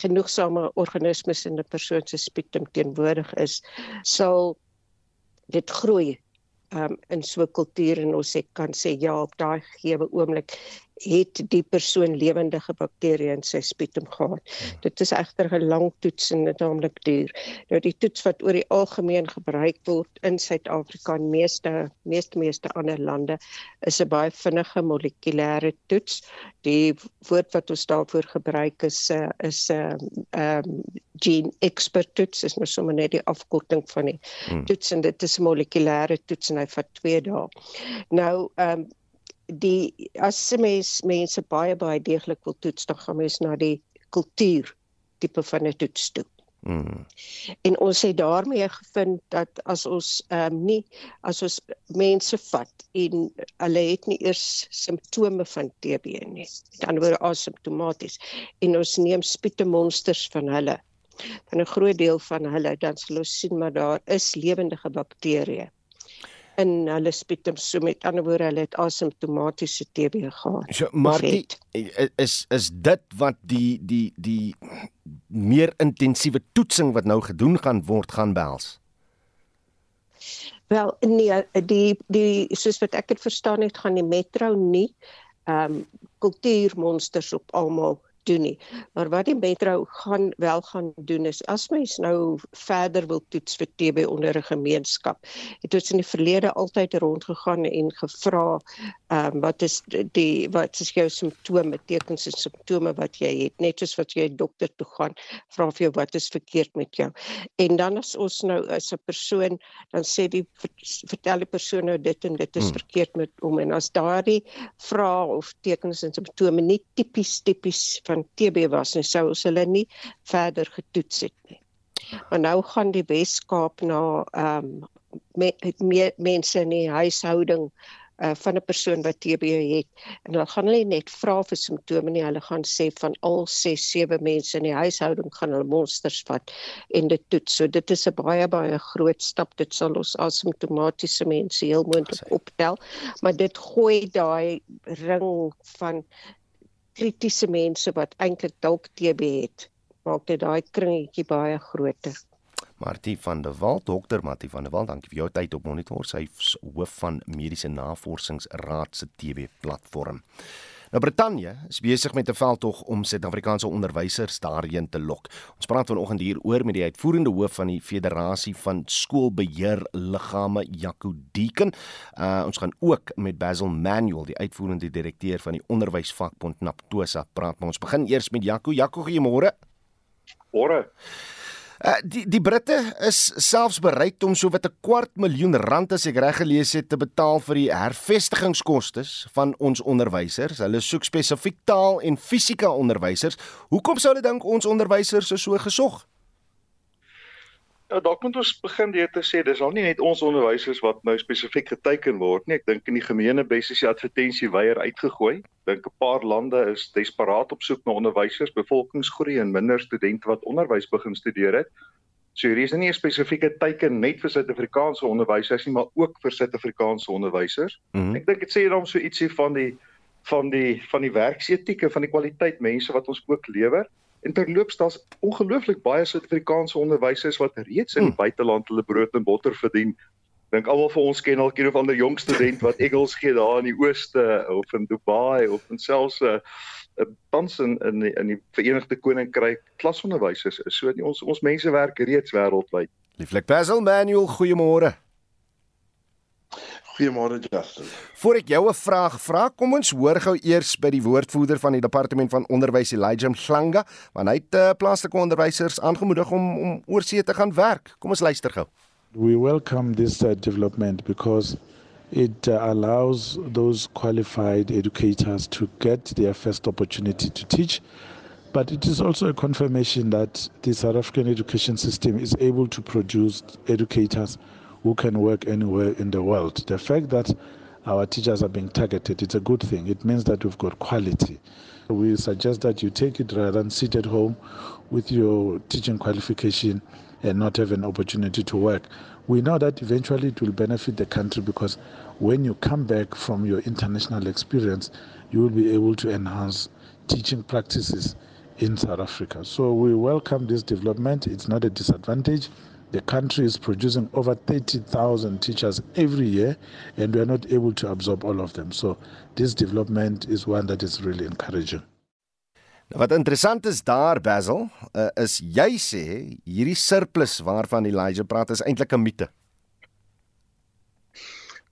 genoegsame organismes in 'n persoon se spectrum teenwoordig is, sal dit groei um, in so 'n kultuur en ons kan sê ja op daai gegee oomblik het die persoon lewendige bakterieë in sy sputum gehad. Hmm. Dit is egter 'n lang toets en dit naamlik duur. Nou die toets wat oor die algemeen gebruik word in Suid-Afrika en meeste meeste meeste ander lande is 'n baie vinnige molekulêre toets. Die woord wat ons daarvoor gebruik is uh, is 'n uh, ehm um, gene expert toets is nou sommer net die afkorting van die hmm. toets en dit is 'n molekulêre toets en hy vat 2 dae. Nou ehm um, die as mens mense baie baie deeglik wil toets dan gaan mens na die kultuur tipe van 'n toets toe. Mm. En ons het daarmee gevind dat as ons ehm um, nie as ons mense vat en hulle het nie eers simptome van TB nie. Dan word asymptomaties en ons neem spietemonsters van hulle van 'n groot deel van hulle dan sal ons sien maar daar is lewendige bakterieë in hulle sputum so met ander woorde hulle het asymptomatiese TB gehad. So maar die, is is dit wat die die die meer intensiewe toetsing wat nou gedoen gaan word gaan behels. Wel nee die die soos wat ek dit verstaan het gaan die metro nie ehm um, kultuurmonsters op almal doen nie. Maar wat die metro gaan wel gaan doen is as mens nou verder wil toets vir TB onder 'n gemeenskap. Het ons in die verlede altyd rondgegaan en gevra ehm um, wat is die wat is jou simptome, tekens en simptome wat jy het, net soos wat jy 'n dokter toe gaan, vra vir jou wat is verkeerd met jou. En dan as ons nou as 'n persoon dan sê die vertel die persoon nou dit en dit is hmm. verkeerd met hom en as daardie vrae of tekens en simptome nie tipies tipies van TB was en sou ons hulle nie verder getoets het nie. Maar nou gaan die Weskaap na ehm um, me, me, mense in die huishouding uh, van 'n persoon wat TB het. En hulle gaan hulle net vra vir simptome nie. Hulle gaan sê van al 6 7 mense in die huishouding gaan hulle monsters vat en dit toets. So dit is 'n baie baie groot stap. Dit sal ons asymptomatiese mense heel moontlik optel. Maar dit gooi daai ring van kritiese mense wat eintlik dalk TB het, maak dit daai kringetjie baie groter. Martie van der Walt, dokter Martie van der Walt, dankie vir jou tyd op monitor. Sy hoof van Mediese Navorsingsraad se TB platform. Nou Brittanje is besig met 'n veldtog om Suid-Afrikaanse onderwysers daarheen te lok. Ons praat vanoggend hier oor met die uitvoerende hoof van die Federasie van Skoolbeheer Liggame, Jaco Deeken. Uh ons gaan ook met Basil Manuel, die uitvoerende direkteur van die Onderwysvakbond Naptosa praat. Maar ons begin eers met Jaco. Jaco, goeiemôre. Môre. Uh, die die Britte is selfs bereid om sowat 'n kwart miljoen rand as ek reg gelees het te betaal vir die hervestigingskoste van ons onderwysers. Hulle soek spesifiek taal en fisika onderwysers. Hoekom sou hulle dink ons onderwysers is so gesog? Nou dalk moet ons begin deur te sê dis al nie net ons onderwysers wat nou spesifiek geteken word nie. Ek dink in die gemeene besies die advertensie weier uitgegooi. Dink 'n paar lande is desperaat op soek na onderwysers, bevolkingsgroei en minder studente wat onderwys begin studeer het. So hier is nie 'n spesifieke teken net vir Suid-Afrikaanse onderwysers nie, maar ook vir Suid-Afrikaanse onderwysers. Mm -hmm. Ek dink dit sê dan so ietsie van die van die van die werksetieke, van die kwaliteit mense wat ons ook lewer. En terloops daar's ongelooflik baie Suid-Afrikaanse onderwysers wat reeds in die hmm. buiteland hulle brood en botter verdien. Dink almal vir ons ken al keer of ander jong student wat Eagles gee daar in die ooste of in Dubai of in selfs 'n uh, uh, tans in in die, in die Verenigde Koninkryk klasonderwysers is. So ons ons mense werk reeds wêreldwyd. Lieflik Basil Manuel, goeiemôre. Goeiemôre Justin. Voor ek jou 'n vraag vra, kom ons hoor gou eers by die woordvoerder van die departement van onderwys Elijah Mhlanga, want hy het uh, plaaslike onderwysers aangemoedig om om oorsee te gaan werk. Kom ons luister gou. We welcome this uh, development because it uh, allows those qualified educators to get their first opportunity to teach But it is also a confirmation that the South African education system is able to produce educators who can work anywhere in the world. The fact that our teachers are being targeted, it's a good thing. It means that we've got quality. We suggest that you take it rather than sit at home with your teaching qualification and not have an opportunity to work. We know that eventually it will benefit the country because when you come back from your international experience, you will be able to enhance teaching practices in South Africa. So we welcome this development. It's not a disadvantage. The country is producing over 30,000 teachers every year, and we are not able to absorb all of them. So this development is one that is really encouraging. Nou, wat interessant is daar Basil, uh, is jy sê hierdie surplus waarvan Elijah praat is eintlik 'n mite.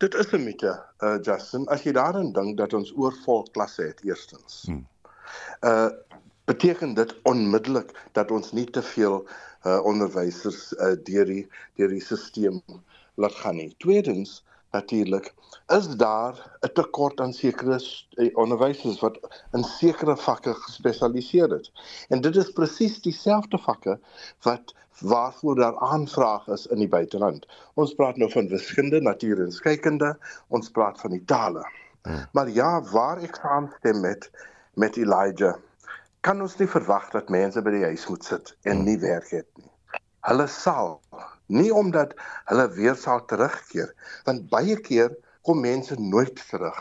Dit is 'n mite, uh Justin, as jy daaraan dink dat ons oorvol klasse het eerstens. Hmm. Uh beteken dit onmiddellik dat ons nie te veel uh onderwysers uh deur die deur die stelsel laat gaan nie. Tweedens, natuurlik is daar 'n tekort aan sekere eh, onderwysers wat in sekere vakke gespesialiseer het. En dit is presies dieselfde vakke wat waarvoor daar aanvraag is in die buiteland. Ons praat nou van wiskunde, natuur en skeikunde, ons praat van die tale. Hmm. Maar ja, waar ek saamstem met met Elijah, kan ons nie verwag dat mense by die huis moet sit en hmm. nie werk het nie. Hulle sal nie omdat hulle weer sal terugkeer want baie keer kom mense nooit terug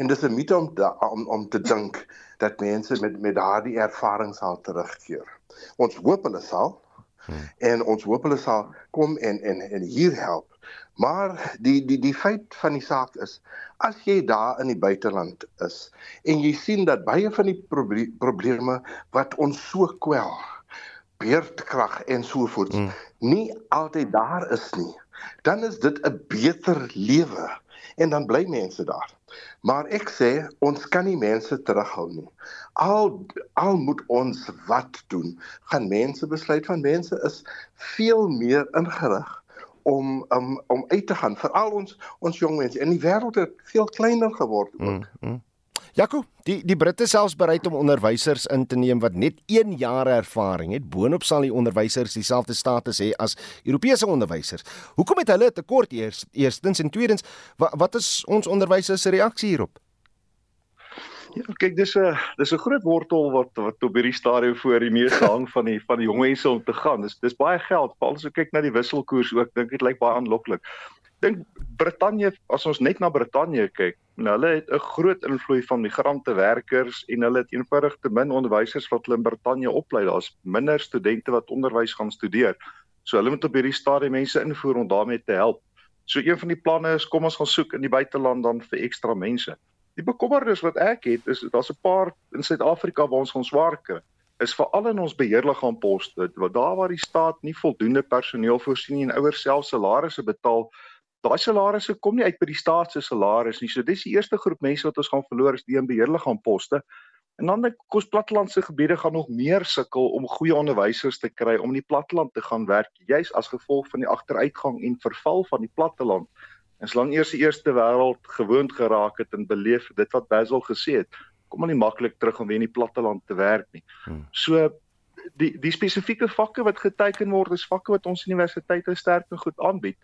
en dis 'n mite om om om te dink dat mense met met daardie ervaring sal terugkeer ons hoop hulle sal hmm. en ons hoop hulle sal kom en en en hier help maar die die die feit van die saak is as jy daar in die buiteland is en jy sien dat baie van die probleme wat ons so kwel beerdkrag en so voort mm. nie altyd daar is nie dan is dit 'n beter lewe en dan bly mense daar maar ek sê ons kan nie mense terughou nie al al moet ons wat doen gaan mense besluit van mense is veel meer ingerig om um, om uit te gaan veral ons ons jong mense in die wêreld het veel kleiner geword ook mm, mm. Jaco, die die Britte selfs bereid om onderwysers in te neem wat net 1 jaar ervaring het. Boonop sal die onderwysers dieselfde status hê as Europese onderwysers. Hoekom het hulle 'n tekort eers, eerstens en tweedens wat, wat is ons onderwysers se reaksie hierop? Ja, kyk, dis 'n dis 'n groot wortel wat wat op hierdie stadium voor die meeste hang van die van die jong mense om te gaan. Dis dis baie geld. Veral as jy kyk na die wisselkoers ook, dink dit lyk baie aanloklik dink Brittanje as ons net na Brittanje kyk, nou hulle het 'n groot invloed van migrante werkers en hulle het eenvoudig te min onderwysers wat hulle in Brittanje oplei. Daar's minder studente wat onderwys gaan studeer. So hulle moet op hierdie stadium mense invoer om daarmee te help. So een van die planne is kom ons gaan soek in die buiteland dan vir ekstra mense. Die bekommernis wat ek het is daar's 'n paar in Suid-Afrika waar ons gaan swaar kry is veral in ons beheerliggaamposte waar daar waar die staat nie voldoende personeel voorsien nie en ouers self salarisse betaal daai salarisse kom nie uit by die staat se salaris nie. So dis die eerste groep mense wat ons gaan verloor is die in beheerliggaam poste. En dan dink ek ons plattelandse gebiede gaan nog meer sukkel om goeie onderwysers te kry om in die platteland te gaan werk, juis as gevolg van die agteruitgang en verval van die platteland. En solank eers die eerste wêreld gewoond geraak het en beleef dit wat Basil gesê het, kom hulle nie maklik terug om weer in die platteland te werk nie. Hmm. So die die spesifieke vakke wat geteken word is vakke wat ons universiteite sterk en goed aanbied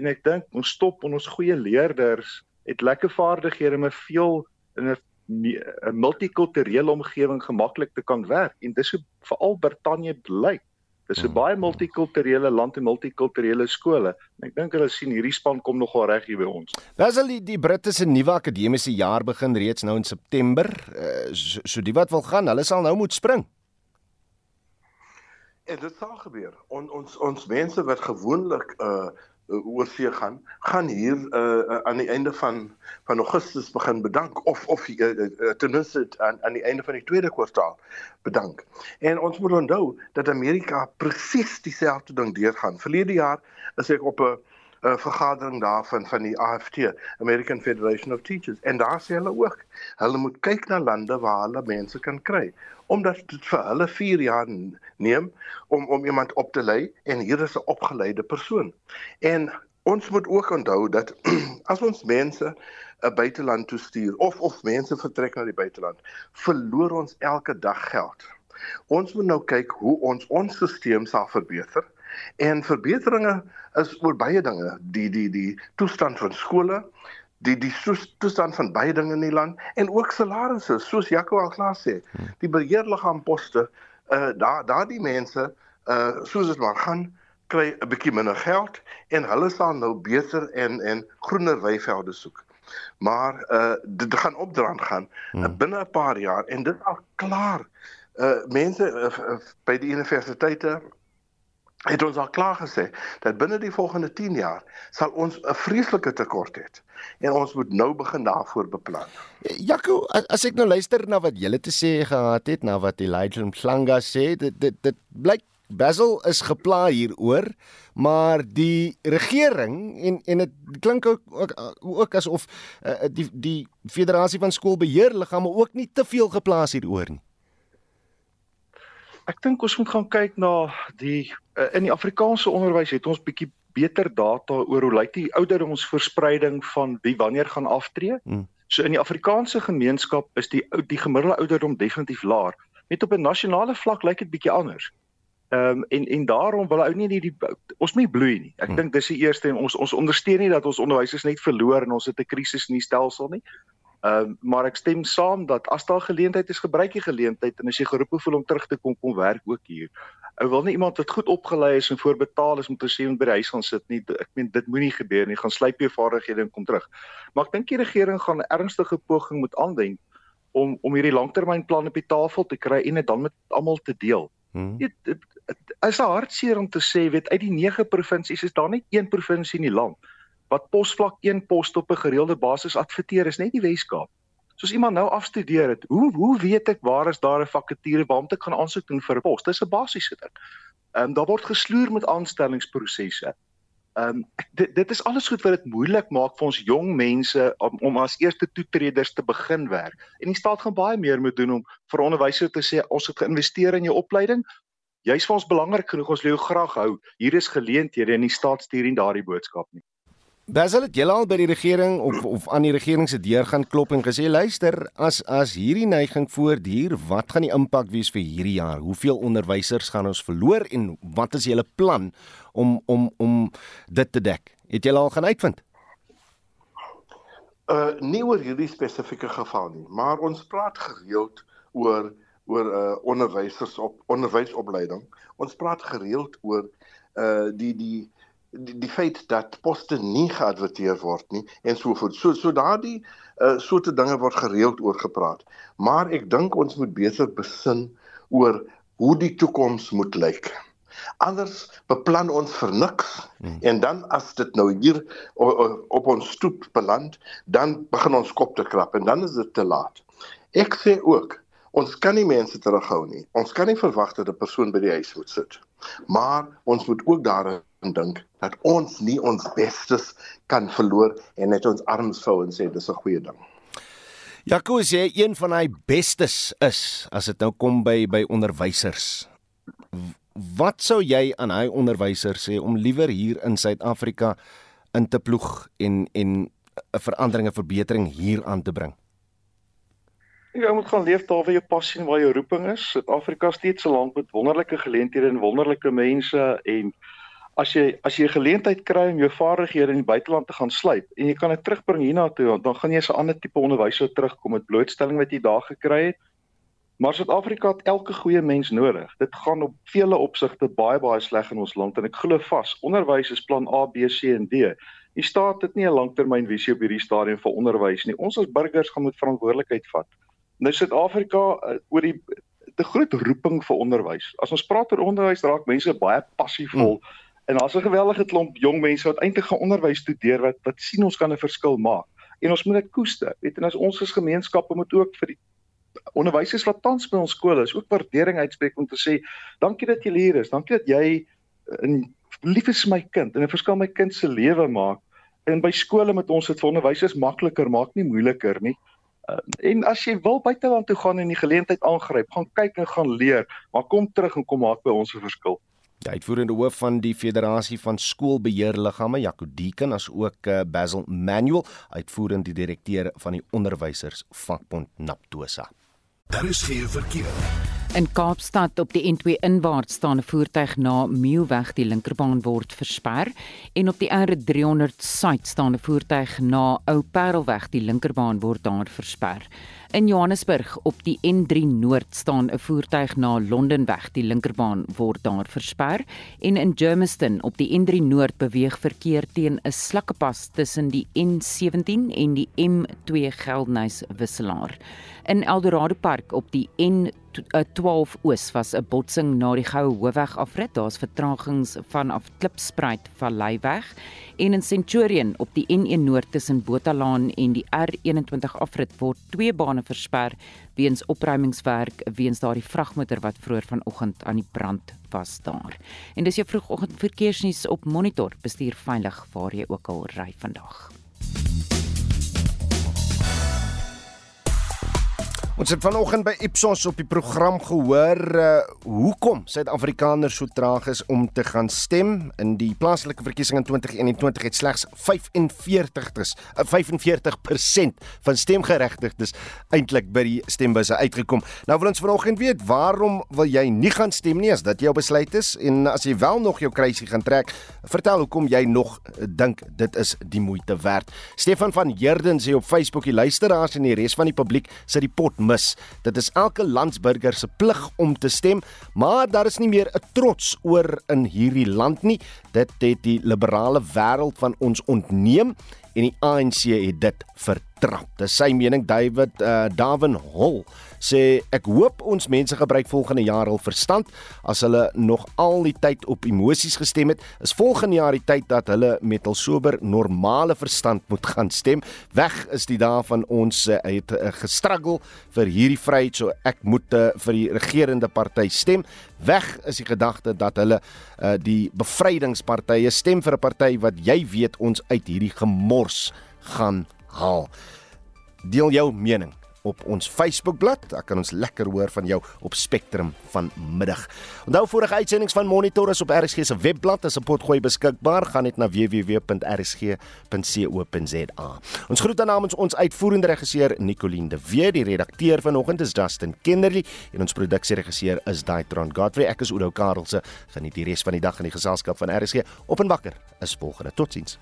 en ek dink ons stop en ons goeie leerders het lekker vaardighede om 'n veel in 'n 'n multikulturele omgewing gemaklik te kan werk en dis hoe veral Brittanje bly. Dis 'n hmm. baie multikulturele land en multikulturele skole. En ek dink hulle sien hierdie span kom nogal reg hier by ons. Basil die, die Britte se nuwe akademiese jaar begin reeds nou in September. Uh, so, so die wat wil gaan, hulle sal nou moet spring. En dit sal gebeur. On, ons ons mense wat gewoonlik uh uh, oorsee gaan, gaan hier uh, aan die einde van van Augustus begin bedank of of uh, uh, ten minste aan aan die einde van die tweede kwartaal bedank. En ons moet onthou dat Amerika presies dieselfde ding deurgaan. Verlede jaar is ek op 'n 'n vergadering daarvan van die AFT, American Federation of Teachers, en daar sê hulle ook, hulle moet kyk na lande waar hulle mense kan kry omdat dit vir hulle 4 jaar neem om om iemand op te lei en hier is 'n opgeleide persoon. En ons moet ook onthou dat as ons mense 'n buiteland toe stuur of of mense vertrek na die buiteland, verloor ons elke dag geld. Ons moet nou kyk hoe ons ons stelsel sal verbeter. En verbeteringe is oor baie dinge, die die die toestand van skole, die die toestand van baie dinge in die land en ook salarisse, soos Jaco al klaar sê. Die beheerliggaamposte, uh daar daardie mense, uh soos dit maar gaan, kry 'n bietjie minder geld en hulle sal nou beter en en groener weivelde soek. Maar uh dit gaan opdraand gaan uh, binne 'n paar jaar en dit al klaar. Uh mense uh, by die universiteite het ons al klaar gesê dat binne die volgende 10 jaar sal ons 'n vreeslike tekort hê en ons moet nou begin daarvoor beplan. Jaco, as ek nou luister na wat julle te sê gehad het, na wat Elijah Mhlanga sê, dit dit dit blyk Basil is gepla hieroor, maar die regering en en dit klink ook ook, ook asof uh, die die Federasie van Skoolbeheerliggame ook nie te veel geplaas hieroor nie. Ek dink ons moet gaan kyk na die uh, in die Afrikaanse onderwys het ons bietjie beter data oor hoe lyk die ouderdomsverspreiding van wie wanneer gaan aftree. Hmm. So in die Afrikaanse gemeenskap is die die gemiddelde ouderdom definitief laer. Net op 'n nasionale vlak lyk dit bietjie anders. Ehm um, en en daarom wil ou nie die, die ons moet bloei nie. Ek hmm. dink dis die eerste en ons ons ondersteun nie dat ons onderwysers net verloor en ons het 'n krisis in die stelsel nie. Ehm uh, maar ek stem saam dat as daar geleentheid is, gebruik jy geleentheid en as jy geroep voel om terug te kom, kom werk ook hier. Ou wil nie iemand wat goed opgelei is en voorbetaal is om te sien by die huis gaan sit nie. Ek meen dit moenie gebeur nie. Gaan slyp jou vaardighede en kom terug. Maar ek dink die regering gaan 'n ernstige poging moet aanwend om om hierdie langtermynplan op die tafel te kry en dit dan met almal te deel. Hmm. Dit is hartseer om te sê, weet uit die 9 provinsies is daar net een provinsie in die land wat posvlak 1 post op 'n gereelde basis adverteer is net die Wes-Kaap. Soos iemand nou afstudeer het, hoe hoe weet ek waar is daar 'n vakature waar ek gaan aansoek doen vir 'n pos? Dis 'n basiese ding. Ehm um, daar word gesloer met aanstellingsprosesse. Ehm um, dit dit is alles goed wat dit moeilik maak vir ons jong mense om om as eerste toetreders te begin werk. En die staat gaan baie meer moet doen om vir onderwysers te sê ons het geïnvesteer in jou opleiding. Jy's vir ons belangrik genoeg, ons wil jou graag hou. Hier is geleenthede en die staat stuur nie daardie boodskap nie. Basil het julle al by die regering of of aan die regering se deur gaan klop en gesê luister as as hierdie neiging voortduur wat gaan die impak wees vir hierdie jaar? Hoeveel onderwysers gaan ons verloor en wat is julle plan om om om dit te dek? Het julle al gaan uitvind? Uh nie oor hierdie spesifieke geval nie maar ons praat gereeld oor oor uh onderwysers op onderwysopleiding. Ons praat gereeld oor uh die die die, die feit dat poste nie geadverteer word nie en so voort. So so daardie uh, soorte dinge word gereeld oor gepraat. Maar ek dink ons moet beter besin oor hoe die toekoms moet lyk. Anders beplan ons vir niks hmm. en dan as dit nou hier op, op ons stoep beland, dan begin ons kop te krap en dan is dit te laat. Ek sê ook Ons kan nie mense terughou nie. Ons kan nie verwag dat 'n persoon by die huis moet sit. Maar ons moet ook daarin dink dat ons nie ons bestes kan verloor en net ons arms vou en sê dis 'n goeie ding. Jaco sê een van hy bestes is as dit nou kom by by onderwysers. Wat sou jy aan hy onderwysers sê om liewer hier in Suid-Afrika in te ploeg en en 'n verandering en verbetering hier aan te bring? Jy moet gaan leef daar waar jou passie en waar jou roeping is. Suid-Afrika steeds so lank met wonderlike geleenthede en wonderlike mense en as jy as jy 'n geleentheid kry om jou vaardighede in die buiteland te gaan slyp en jy kan dit terugbring hiernatoe, dan gaan jy 'n ander tipe onderwyser terugkom met blootstelling wat jy daar gekry het. Maar Suid-Afrika het elke goeie mens nodig. Dit gaan op vele opsigte baie baie sleg in ons land en ek glo vas onderwys is plan A, B, C en D. Die staat het nie 'n langtermynvisie op hierdie stadium vir onderwys nie. Ons as burgers gaan moet verantwoordelikheid vat. Nou Suid-Afrika uh, oor die te groot roeping vir onderwys. As ons praat oor onderwys, raak mense baie passievol. Hmm. En daar's 'n gewellige klomp jong mense wat eintlik gaan onderwys studeer wat wat sien ons kan 'n verskil maak. En ons moet dit koester. Weet en as ons as gemeenskappe moet ook vir die onderwysers wat tans by ons skole is, ook waardering uitspreek om te sê, dankie dat jy hier is. Dankie dat jy in lief is my kind en 'n verskil my kind se lewe maak. En by skole met ons dit vir onderwysers makliker maak, nie moeiliker nie. Uh, en as jy wil buiteland toe gaan en die geleentheid aangryp, gaan kyk en gaan leer, maar kom terug en kom maak by ons 'n verskil. Die uitvoerende hoof van die Federasie van Skoolbeheerliggame, Jaco Deeken, as ook uh, Basil Manuel, uitvoerende direkteur van die Onderwysers Vakbond Naptosa. Daar is geen verkeer. In Kaapstad op die N2 inwaarts staan 'n voertuig na Meeuweg die linkerbaan word versper en op die R300 suid staan 'n voertuig na Ou Parelweg die linkerbaan word daar versper. In Johannesburg op die N3 Noord staan 'n voertuig na Londenweg die linkerbaan word daar versper en in Germiston op die N3 Noord beweeg verkeer teen 'n slakkepas tussen die N17 en die M2 Geldnys wisselaar. In Eldorado Park op die N 12 Oos was 'n botsing na die Goue Hoofweg afrit. Daar's vertragings vanaf Klipspruit Vallei-weg en in Centurion op die N1 Noord tussen Botalaan en die R21 afrit word twee bane versper weens opruimingswerk weens daardie vragmotor wat vroeër vanoggend aan die brand was daar. En dis jou vroegoggend verkeersnuus op Monitor. Bestuur veilig waar jy ook al ry vandag. Ons het vanoggend by Ipsos op die program gehoor uh hoekom Suid-Afrikaners so traag is om te gaan stem in die plaaslike verkiesing in 2021 het slegs 45 uh, 45% van stemgeregtigdes eintlik by die stembusse uitgekom. Nou wil ons vanoggend weet waarom wil jy nie gaan stem nie as dit jou besluit is en as jy wel nog jou kruisie gaan trek, vertel hoekom jy nog uh, dink dit is die moeite werd. Stefan van Heerden sê op Facebook die luisteraars en die res van die publiek sit die pot mis. Dit is elke landsburger se plig om te stem, maar daar is nie meer 'n trots oor in hierdie land nie. Dit het die liberale wêreld van ons ontneem en die ANC het dit vertrap. Dis sy mening David uh, Davin Hall sê ek hoop ons mense gebruik volgende jaar al verstand as hulle nog al die tyd op emosies gestem het. Is volgende jaar die tyd dat hulle met al sober normale verstand moet gaan stem. Weg is die dae van ons uh, het uh, gestruggle vir hierdie vryheid so ek moet uh, vir die regerende party stem. Weg is die gedagte dat hulle die bevrydingspartye stem vir 'n party wat jy weet ons uit hierdie gemors gaan haal. Deel jou mening op ons Facebookblad. Daar kan ons lekker hoor van jou op Spectrum vanmiddag. Onthou vorige uitsendings van Monitor is op RSG se webblad as 'n potgooi beskikbaar. Gaan net na www.rsg.co.za. Ons groet dan namens ons uitvoerende regisseur Nicoline de Weer, die redakteur vanoggend is Justin Kennerly en ons produksieregisseur is Daitron Godfrey. Ek is Oudo Karelse. Geniet die res van die dag in die geselskap van RSG. Op en wakker is volgende. Totsiens.